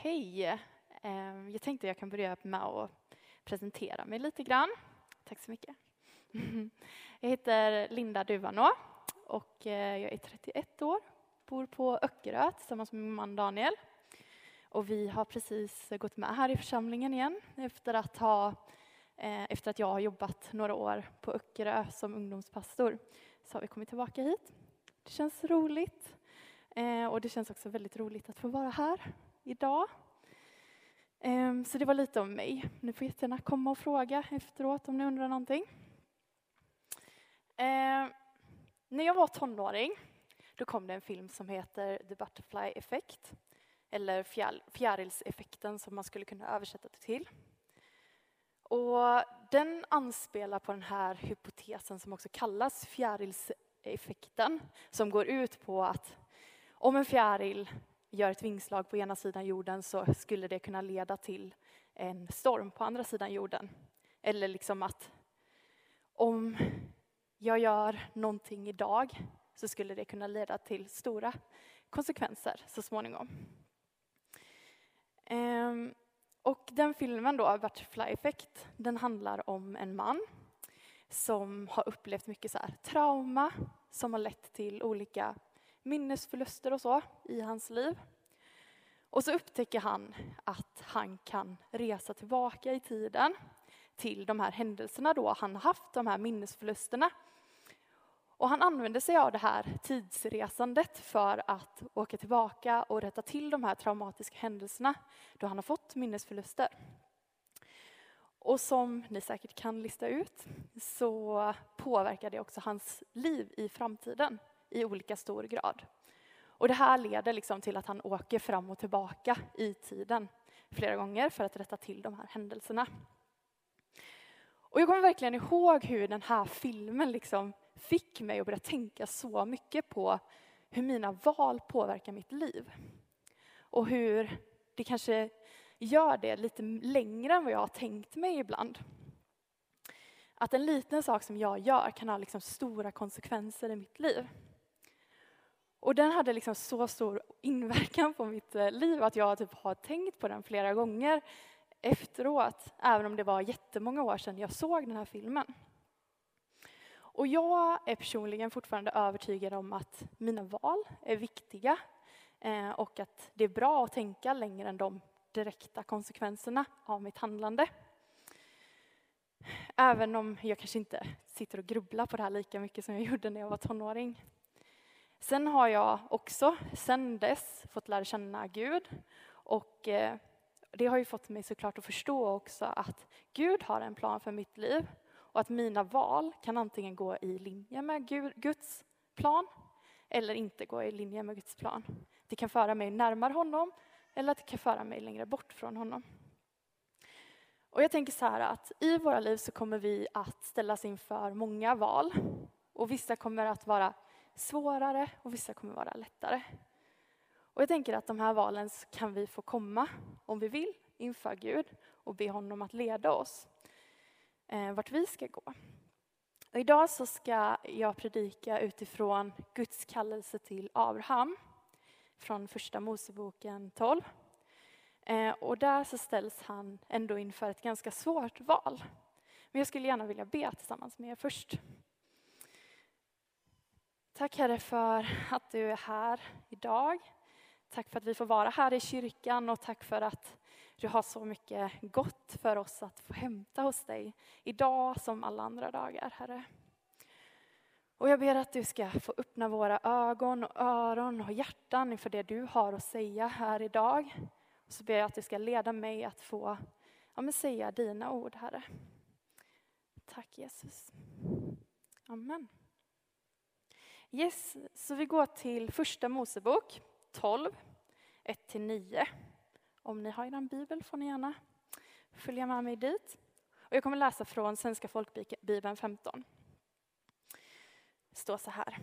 Hej! Ehm, jag tänkte jag kan börja med att presentera mig lite grann. Tack så mycket. Jag heter Linda Duvanå och eh, jag är 31 år, bor på Öckerö tillsammans med min man Daniel. Och vi har precis gått med här i församlingen igen efter att, ha, eh, efter att jag har jobbat några år på Öckerö som ungdomspastor. Så har vi kommit tillbaka hit. Det känns roligt. Eh, och det känns också väldigt roligt att få vara här idag. Ehm, så det var lite om mig. Ni får jättegärna komma och fråga efteråt om ni undrar någonting. Ehm, när jag var tonåring då kom det en film som heter The Butterfly Effect. Eller fjärilseffekten som man skulle kunna översätta det till. Och den anspelar på den här hypotesen som också kallas fjärilseffekten. Som går ut på att om en fjäril gör ett vingslag på ena sidan jorden så skulle det kunna leda till en storm på andra sidan jorden. Eller liksom att om jag gör någonting idag så skulle det kunna leda till stora konsekvenser så småningom. Ehm, och den filmen då, Butterfly Effect, den handlar om en man som har upplevt mycket så trauma som har lett till olika minnesförluster och så i hans liv. Och så upptäcker han att han kan resa tillbaka i tiden till de här händelserna då han haft de här minnesförlusterna. Och han använder sig av det här tidsresandet för att åka tillbaka och rätta till de här traumatiska händelserna då han har fått minnesförluster. Och som ni säkert kan lista ut så påverkar det också hans liv i framtiden i olika stor grad. Och det här leder liksom till att han åker fram och tillbaka i tiden flera gånger för att rätta till de här händelserna. Och jag kommer verkligen ihåg hur den här filmen liksom fick mig att börja tänka så mycket på hur mina val påverkar mitt liv. Och hur det kanske gör det lite längre än vad jag har tänkt mig ibland. Att en liten sak som jag gör kan ha liksom stora konsekvenser i mitt liv. Och den hade liksom så stor inverkan på mitt eh, liv att jag typ har tänkt på den flera gånger efteråt, även om det var jättemånga år sedan jag såg den här filmen. Och jag är personligen fortfarande övertygad om att mina val är viktiga eh, och att det är bra att tänka längre än de direkta konsekvenserna av mitt handlande. Även om jag kanske inte sitter och grubblar på det här lika mycket som jag gjorde när jag var tonåring. Sen har jag också sen dess fått lära känna Gud och eh, det har ju fått mig såklart att förstå också att Gud har en plan för mitt liv och att mina val kan antingen gå i linje med Guds plan eller inte gå i linje med Guds plan. Det kan föra mig närmare honom eller det kan föra mig längre bort från honom. Och jag tänker så här att i våra liv så kommer vi att ställas inför många val och vissa kommer att vara svårare och vissa kommer vara lättare. Och jag tänker att de här valen kan vi få komma, om vi vill, inför Gud och be honom att leda oss eh, vart vi ska gå. Och idag så ska jag predika utifrån Guds kallelse till Abraham från Första Moseboken 12. Eh, och där så ställs han ändå inför ett ganska svårt val. Men jag skulle gärna vilja be tillsammans med er först. Tack Herre för att du är här idag. Tack för att vi får vara här i kyrkan och tack för att du har så mycket gott för oss att få hämta hos dig idag som alla andra dagar, Herre. Och jag ber att du ska få öppna våra ögon och öron och hjärtan inför det du har att säga här idag. Och så ber jag att du ska leda mig att få ja, men säga dina ord, Herre. Tack Jesus. Amen. Yes, så vi går till första Mosebok 12, 1-9. Om ni har er bibel får ni gärna följa med mig dit. Och jag kommer läsa från Svenska folkbibeln 15. Det står så här.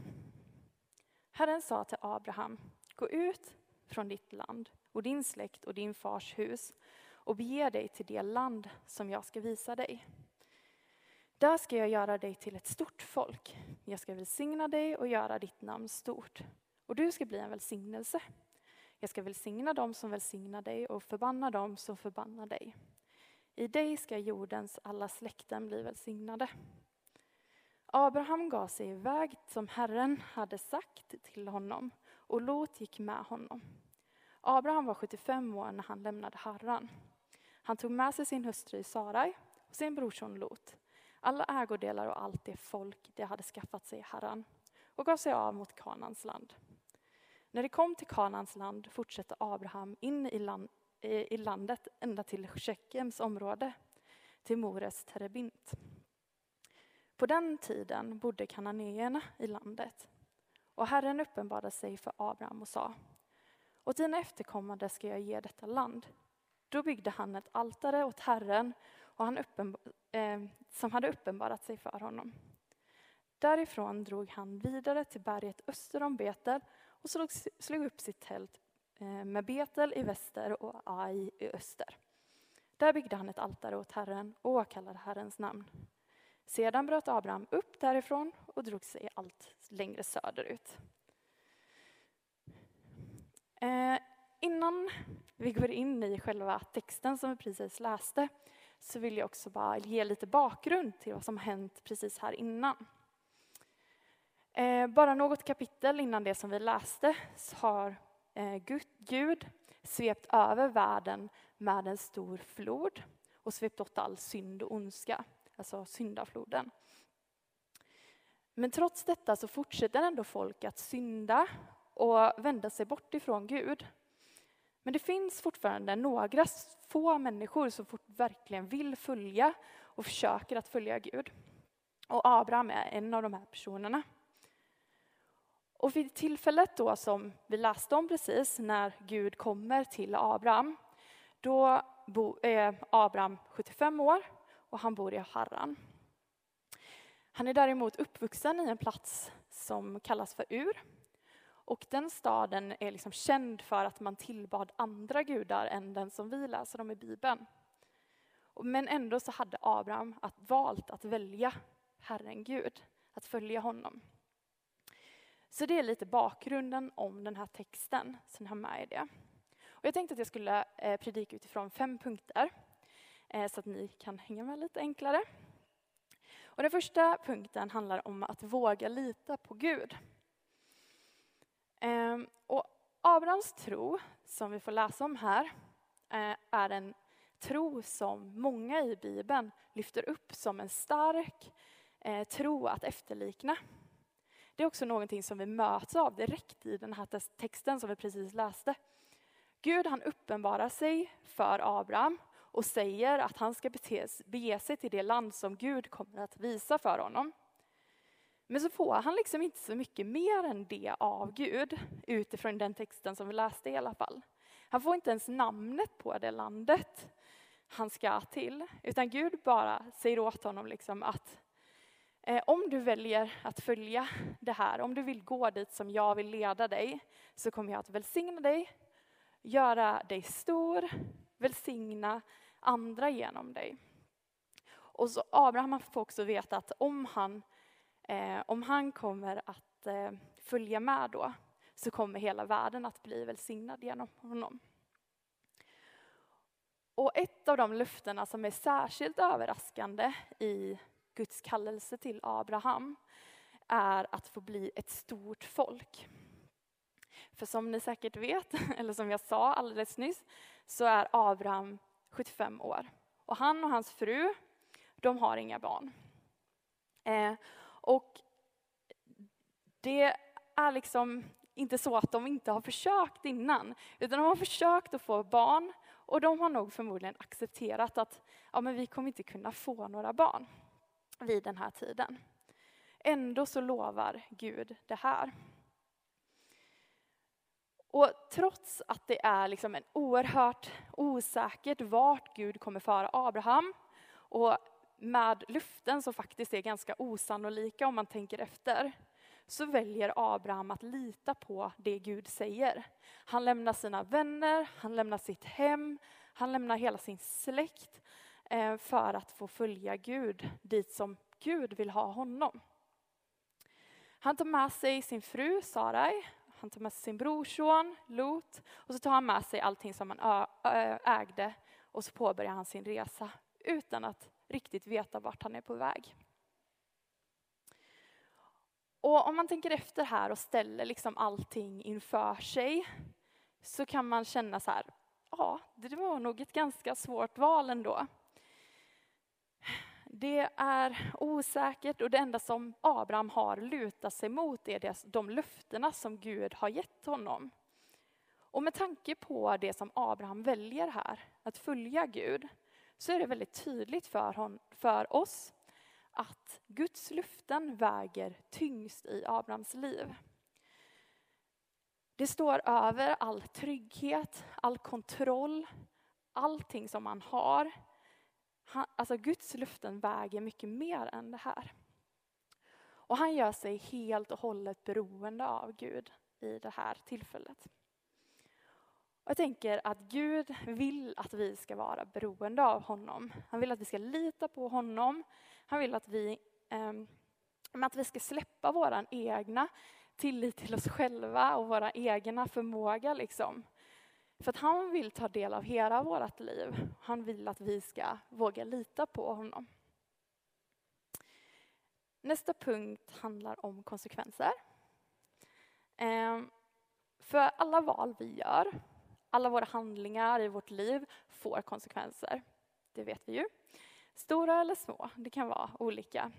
Herren sa till Abraham, gå ut från ditt land och din släkt och din fars hus och bege dig till det land som jag ska visa dig. Där ska jag göra dig till ett stort folk. Jag ska välsigna dig och göra ditt namn stort. Och du ska bli en välsignelse. Jag ska välsigna dem som välsignar dig och förbanna dem som förbannar dig. I dig ska jordens alla släkten bli välsignade. Abraham gav sig iväg som Herren hade sagt till honom och Lot gick med honom. Abraham var 75 år när han lämnade Harran. Han tog med sig sin hustru Sarai och sin brorson Lot, alla ägodelar och allt det folk de hade skaffat sig i Herran och gav sig av mot Kanans land. När de kom till Kanans land fortsatte Abraham in i, land, i landet ända till Tjeckiens område, till Mores terebint. På den tiden bodde kananéerna i landet och Herren uppenbarade sig för Abraham och sa Åt dina efterkommande ska jag ge detta land. Då byggde han ett altare åt Herren och han eh, som hade uppenbarat sig för honom. Därifrån drog han vidare till berget öster om Betel och slog, slog upp sitt tält eh, med Betel i väster och Ai i öster. Där byggde han ett altare åt Herren och åkallade Herrens namn. Sedan bröt Abraham upp därifrån och drog sig allt längre söderut. Eh, innan vi går in i själva texten som vi precis läste så vill jag också bara ge lite bakgrund till vad som hänt precis här innan. Eh, bara något kapitel innan det som vi läste så har eh, Gud svept över världen med en stor flod och svept åt all synd och ondska, alltså syndafloden. Men trots detta så fortsätter ändå folk att synda och vända sig bort ifrån Gud. Men det finns fortfarande några få människor som verkligen vill följa och försöker att följa Gud. Och Abraham är en av de här personerna. Och vid tillfället då som vi läste om precis, när Gud kommer till Abraham, då är eh, Abraham 75 år och han bor i Harran. Han är däremot uppvuxen i en plats som kallas för Ur. Och den staden är liksom känd för att man tillbad andra gudar än den som vi läser om i Bibeln. Men ändå så hade Abraham att valt att välja Herren Gud, att följa honom. Så det är lite bakgrunden om den här texten, så ni har med er det. Och jag tänkte att jag skulle eh, predika utifrån fem punkter, eh, så att ni kan hänga med lite enklare. Och den första punkten handlar om att våga lita på Gud. Ehm, och Abrahams tro, som vi får läsa om här, eh, är en tro som många i Bibeln lyfter upp som en stark eh, tro att efterlikna. Det är också någonting som vi möts av direkt i den här texten som vi precis läste. Gud han uppenbarar sig för Abraham och säger att han ska bege sig till det land som Gud kommer att visa för honom. Men så får han liksom inte så mycket mer än det av Gud utifrån den texten som vi läste i alla fall. Han får inte ens namnet på det landet han ska till, utan Gud bara säger åt honom liksom att Eh, om du väljer att följa det här, om du vill gå dit som jag vill leda dig, så kommer jag att välsigna dig, göra dig stor, välsigna andra genom dig. Och så Abraham får också veta att om han, Eh, om han kommer att eh, följa med då, så kommer hela världen att bli välsignad genom honom. Och ett av de löftena som är särskilt överraskande i Guds kallelse till Abraham är att få bli ett stort folk. För som ni säkert vet, eller som jag sa alldeles nyss, så är Abraham 75 år. Och han och hans fru, de har inga barn. Eh, och det är liksom inte så att de inte har försökt innan, utan de har försökt att få barn och de har nog förmodligen accepterat att ja, men vi kommer inte kunna få några barn vid den här tiden. Ändå så lovar Gud det här. Och trots att det är liksom en oerhört osäkert vart Gud kommer föra Abraham och med luften som faktiskt är ganska osannolika om man tänker efter, så väljer Abraham att lita på det Gud säger. Han lämnar sina vänner, han lämnar sitt hem, han lämnar hela sin släkt eh, för att få följa Gud dit som Gud vill ha honom. Han tar med sig sin fru Sarai, Han tar med sig sin brorson Lot och så tar han med sig allting som han ägde och så påbörjar han sin resa utan att riktigt veta vart han är på väg. Och om man tänker efter här och ställer liksom allting inför sig så kan man känna så här, ja, det var nog ett ganska svårt val ändå. Det är osäkert och det enda som Abraham har lutat sig mot är de löftena som Gud har gett honom. Och med tanke på det som Abraham väljer här, att följa Gud, så är det väldigt tydligt för, hon, för oss att Guds löften väger tyngst i Abrahams liv. Det står över all trygghet, all kontroll, allting som man har. Han, alltså Guds löften väger mycket mer än det här. Och han gör sig helt och hållet beroende av Gud i det här tillfället. Jag tänker att Gud vill att vi ska vara beroende av honom. Han vill att vi ska lita på honom. Han vill att vi, eh, att vi ska släppa vår egna tillit till oss själva och våra egna förmåga. Liksom. För att han vill ta del av hela vårt liv. Han vill att vi ska våga lita på honom. Nästa punkt handlar om konsekvenser. Eh, för alla val vi gör alla våra handlingar i vårt liv får konsekvenser. Det vet vi ju. Stora eller små, det kan vara olika.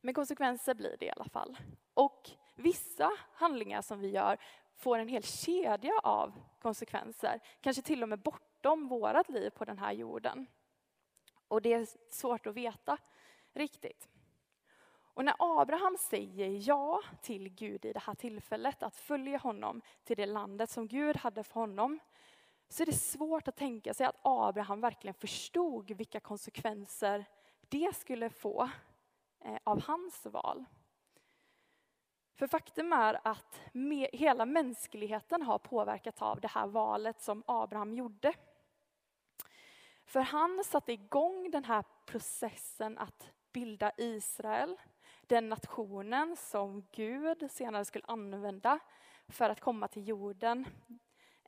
Men konsekvenser blir det i alla fall. Och vissa handlingar som vi gör får en hel kedja av konsekvenser. Kanske till och med bortom vårt liv på den här jorden. Och det är svårt att veta riktigt. Och när Abraham säger ja till Gud i det här tillfället, att följa honom till det landet som Gud hade för honom, så är det svårt att tänka sig att Abraham verkligen förstod vilka konsekvenser det skulle få eh, av hans val. För faktum är att hela mänskligheten har påverkats av det här valet som Abraham gjorde. För han satte igång den här processen att bilda Israel den nationen som Gud senare skulle använda för att komma till jorden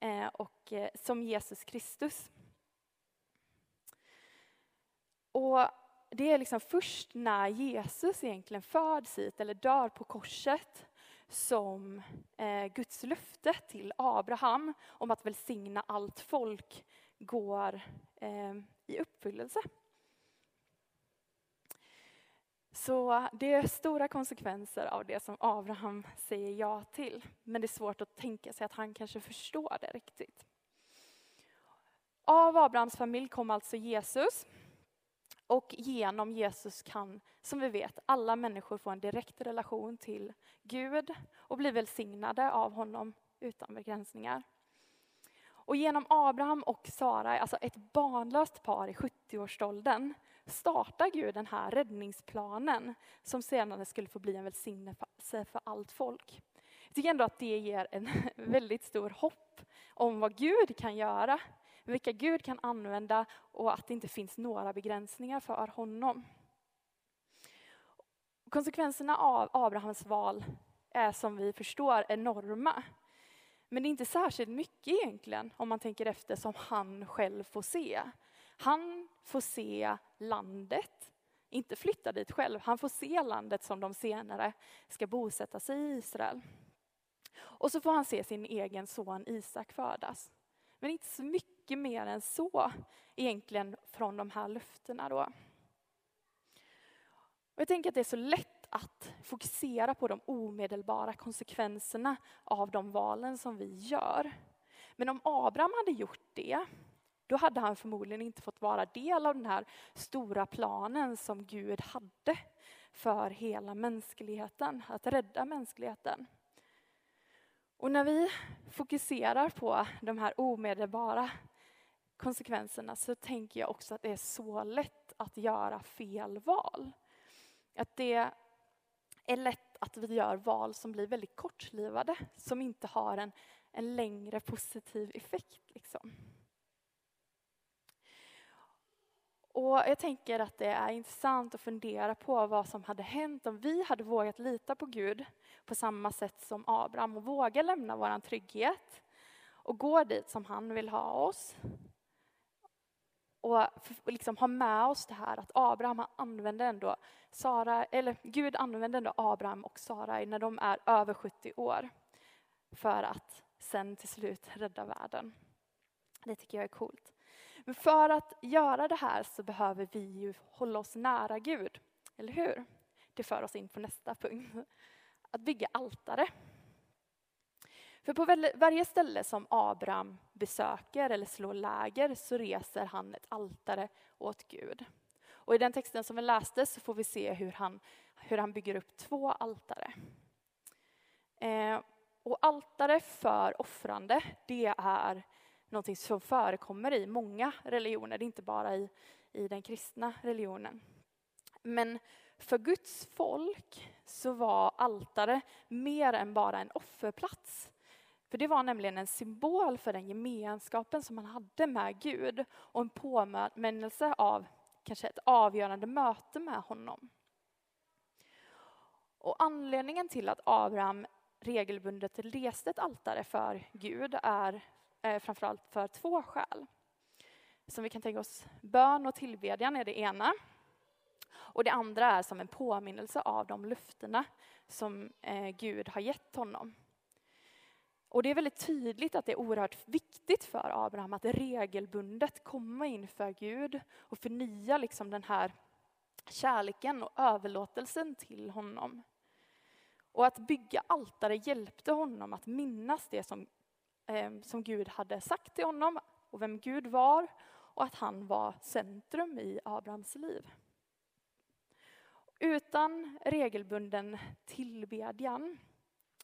eh, och eh, som Jesus Kristus. Och det är liksom först när Jesus egentligen föds hit eller dör på korset som eh, Guds löfte till Abraham om att välsigna allt folk går i uppfyllelse. Så det är stora konsekvenser av det som Abraham säger ja till. Men det är svårt att tänka sig att han kanske förstår det riktigt. Av Abrahams familj kom alltså Jesus. Och genom Jesus kan, som vi vet, alla människor få en direkt relation till Gud och bli välsignade av honom utan begränsningar. Och genom Abraham och Sara, alltså ett barnlöst par i 70-årsåldern, startar Gud den här räddningsplanen som senare skulle få bli en välsignelse för allt folk. Jag tycker ändå att det ger en väldigt stor hopp om vad Gud kan göra, vilka Gud kan använda och att det inte finns några begränsningar för honom. Konsekvenserna av Abrahams val är som vi förstår enorma. Men det är inte särskilt mycket egentligen om man tänker efter som han själv får se. Han får se landet, inte flytta dit själv. Han får se landet som de senare ska bosätta sig i Israel. Och så får han se sin egen son Isak födas. Men inte så mycket mer än så egentligen från de här löftena då. Och jag tänker att det är så lätt att fokusera på de omedelbara konsekvenserna av de valen som vi gör. Men om Abraham hade gjort det då hade han förmodligen inte fått vara del av den här stora planen som Gud hade för hela mänskligheten, att rädda mänskligheten. Och när vi fokuserar på de här omedelbara konsekvenserna så tänker jag också att det är så lätt att göra fel val. Att det är lätt att vi gör val som blir väldigt kortlivade, som inte har en, en längre positiv effekt. Liksom. Och jag tänker att det är intressant att fundera på vad som hade hänt om vi hade vågat lita på Gud på samma sätt som Abraham och våga lämna vår trygghet och gå dit som han vill ha oss. Och liksom ha med oss det här att Abraham använde ändå Sara, eller Gud använde ändå Abraham och Sara när de är över 70 år för att sen till slut rädda världen. Det tycker jag är coolt. Men för att göra det här så behöver vi ju hålla oss nära Gud, eller hur? Det för oss in på nästa punkt. Att bygga altare. För på varje ställe som Abraham besöker eller slår läger så reser han ett altare åt Gud. Och i den texten som vi läste så får vi se hur han, hur han bygger upp två altare. Eh, och altare för offrande, det är någonting som förekommer i många religioner, det är inte bara i, i den kristna religionen. Men för Guds folk så var altare mer än bara en offerplats. För det var nämligen en symbol för den gemenskapen som man hade med Gud och en påminnelse av kanske ett avgörande möte med honom. Och anledningen till att Abraham regelbundet reste ett altare för Gud är eh, framförallt för två skäl. Som vi kan tänka oss, bön och tillbedjan är det ena. Och det andra är som en påminnelse av de löftena som eh, Gud har gett honom. Och det är väldigt tydligt att det är oerhört viktigt för Abraham att regelbundet komma inför Gud och förnya liksom den här kärleken och överlåtelsen till honom. Och att bygga altare hjälpte honom att minnas det som, Eh, som Gud hade sagt till honom och vem Gud var och att han var centrum i Abrahams liv. Utan regelbunden tillbedjan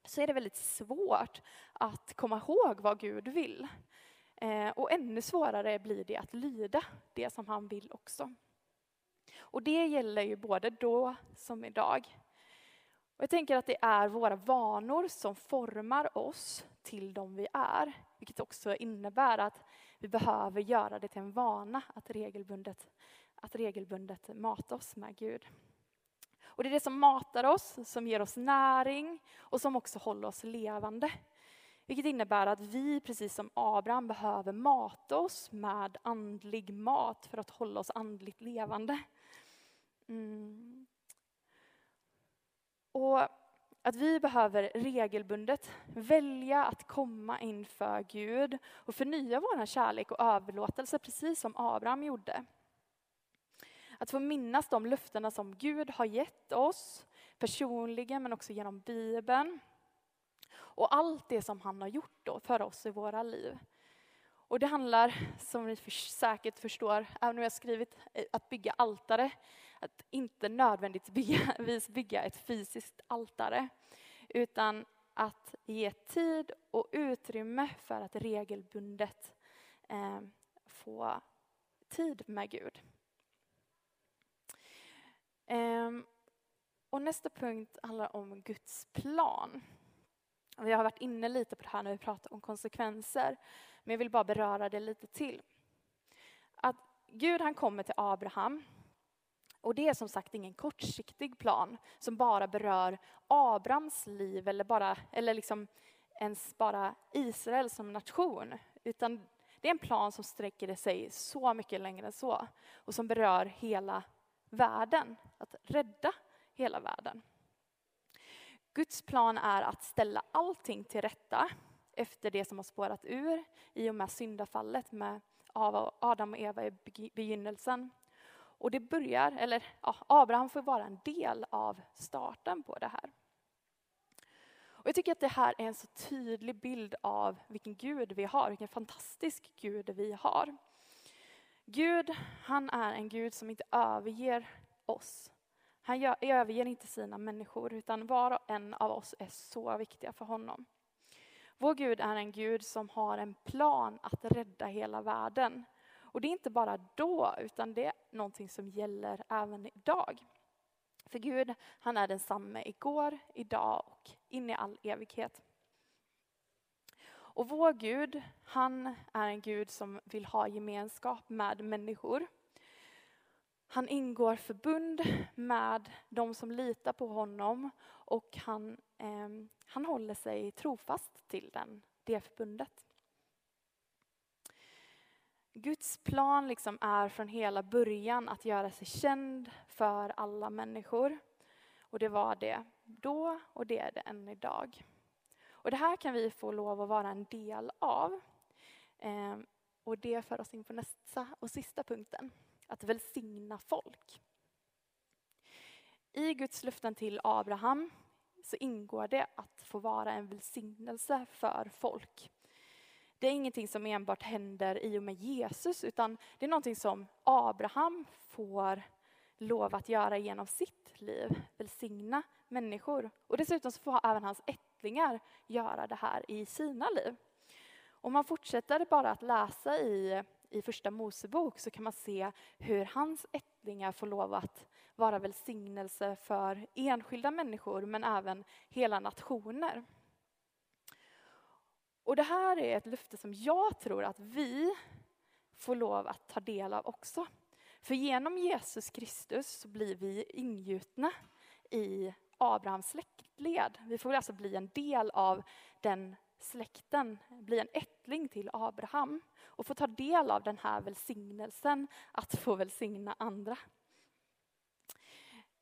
så är det väldigt svårt att komma ihåg vad Gud vill. Eh, och ännu svårare blir det att lyda det som han vill också. Och det gäller ju både då som idag. Och jag tänker att det är våra vanor som formar oss till de vi är. Vilket också innebär att vi behöver göra det till en vana att regelbundet, att regelbundet mata oss med Gud. Och det är det som matar oss, som ger oss näring och som också håller oss levande. Vilket innebär att vi, precis som Abraham, behöver mata oss med andlig mat för att hålla oss andligt levande. Mm. Och att vi behöver regelbundet välja att komma inför Gud och förnya vår kärlek och överlåtelse, precis som Abraham gjorde. Att få minnas de löftena som Gud har gett oss personligen men också genom Bibeln. Och allt det som han har gjort då för oss i våra liv. Och det handlar, som ni säkert förstår, även om jag skrivit eh, att bygga altare, att inte nödvändigtvis bygga ett fysiskt altare, utan att ge tid och utrymme för att regelbundet eh, få tid med Gud. Eh, och nästa punkt handlar om Guds plan. Vi har varit inne lite på det här när vi pratar om konsekvenser, men jag vill bara beröra det lite till. Att Gud han kommer till Abraham och det är som sagt ingen kortsiktig plan som bara berör Abrahams liv eller, bara, eller liksom ens bara Israel som nation. Utan det är en plan som sträcker sig så mycket längre än så och som berör hela världen, att rädda hela världen. Guds plan är att ställa allting till rätta efter det som har spårat ur i och med syndafallet med Adam och Eva i begynnelsen. Och det börjar, eller ja, Abraham får vara en del av starten på det här. Och jag tycker att det här är en så tydlig bild av vilken Gud vi har, vilken fantastisk Gud vi har. Gud, han är en Gud som inte överger oss. Han gör, överger inte sina människor, utan var och en av oss är så viktiga för honom. Vår Gud är en Gud som har en plan att rädda hela världen. Och det är inte bara då, utan det är någonting som gäller även idag. För Gud, han är densamme igår, idag och in i all evighet. Och vår Gud, han är en Gud som vill ha gemenskap med människor. Han ingår förbund med de som litar på honom och han, eh, han håller sig trofast till den, det förbundet. Guds plan liksom är från hela början att göra sig känd för alla människor. Och det var det då och det är det än idag. Och det här kan vi få lov att vara en del av. Eh, och det för oss in på nästa och sista punkten, att välsigna folk. I Guds löften till Abraham så ingår det att få vara en välsignelse för folk. Det är ingenting som enbart händer i och med Jesus, utan det är någonting som Abraham får lov att göra genom sitt liv, välsigna människor. Och dessutom så får även hans ättlingar göra det här i sina liv. Om man fortsätter bara att läsa i, i första Mosebok så kan man se hur hans ättlingar får lov att vara välsignelse för enskilda människor men även hela nationer. Och det här är ett löfte som jag tror att vi får lov att ta del av också. För genom Jesus Kristus så blir vi ingjutna i Abrahams släktled. Vi får alltså bli en del av den släkten, bli en ättling till Abraham och få ta del av den här välsignelsen att få välsigna andra.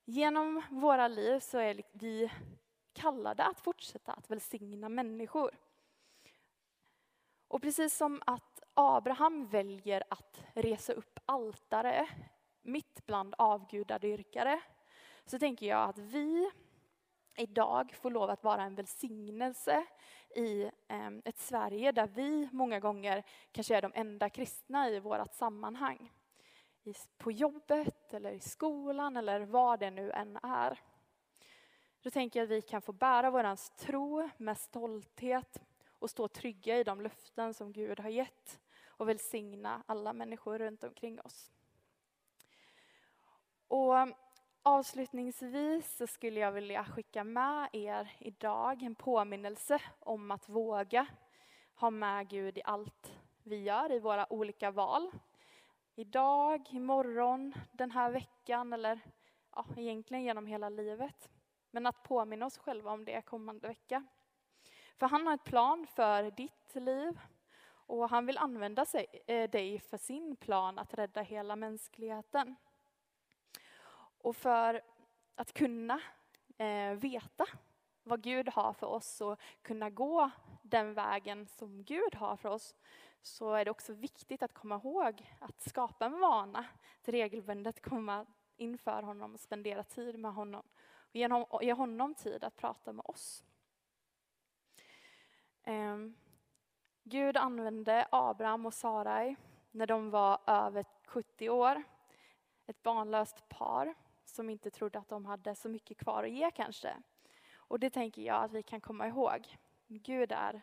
Genom våra liv så är vi kallade att fortsätta att välsigna människor. Och precis som att Abraham väljer att resa upp altare mitt bland avgudadyrkare så tänker jag att vi idag får lov att vara en välsignelse i ehm, ett Sverige där vi många gånger kanske är de enda kristna i vårt sammanhang. På jobbet eller i skolan eller vad det nu än är. Då tänker jag att vi kan få bära vår tro med stolthet och stå trygga i de löften som Gud har gett och välsigna alla människor runt omkring oss. Och avslutningsvis så skulle jag vilja skicka med er idag en påminnelse om att våga ha med Gud i allt vi gör i våra olika val. Idag, imorgon, den här veckan eller ja, egentligen genom hela livet. Men att påminna oss själva om det kommande vecka. För han har ett plan för ditt liv och han vill använda sig, eh, dig för sin plan att rädda hela mänskligheten. Och för att kunna eh, veta vad Gud har för oss och kunna gå den vägen som Gud har för oss så är det också viktigt att komma ihåg att skapa en vana, att regelbundet komma inför honom och spendera tid med honom och ge honom tid att prata med oss. Eh, Gud använde Abraham och Sarai när de var över 70 år. Ett barnlöst par som inte trodde att de hade så mycket kvar att ge kanske. Och det tänker jag att vi kan komma ihåg. Gud är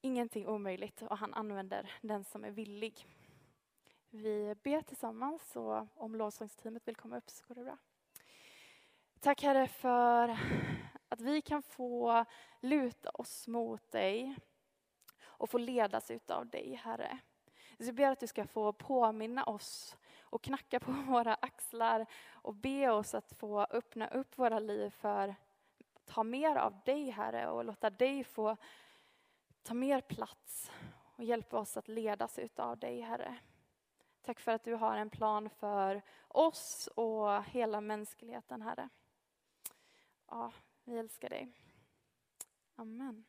ingenting omöjligt och han använder den som är villig. Vi ber tillsammans och om lovsångsteamet vill komma upp så går det bra. Tack Herre för att vi kan få luta oss mot dig och få ledas utav dig, Herre. Jag ber att du ska få påminna oss och knacka på våra axlar och be oss att få öppna upp våra liv för att ha mer av dig, Herre, och låta dig få ta mer plats och hjälpa oss att ledas utav dig, Herre. Tack för att du har en plan för oss och hela mänskligheten, Herre. Ja, vi älskar dig. Amen.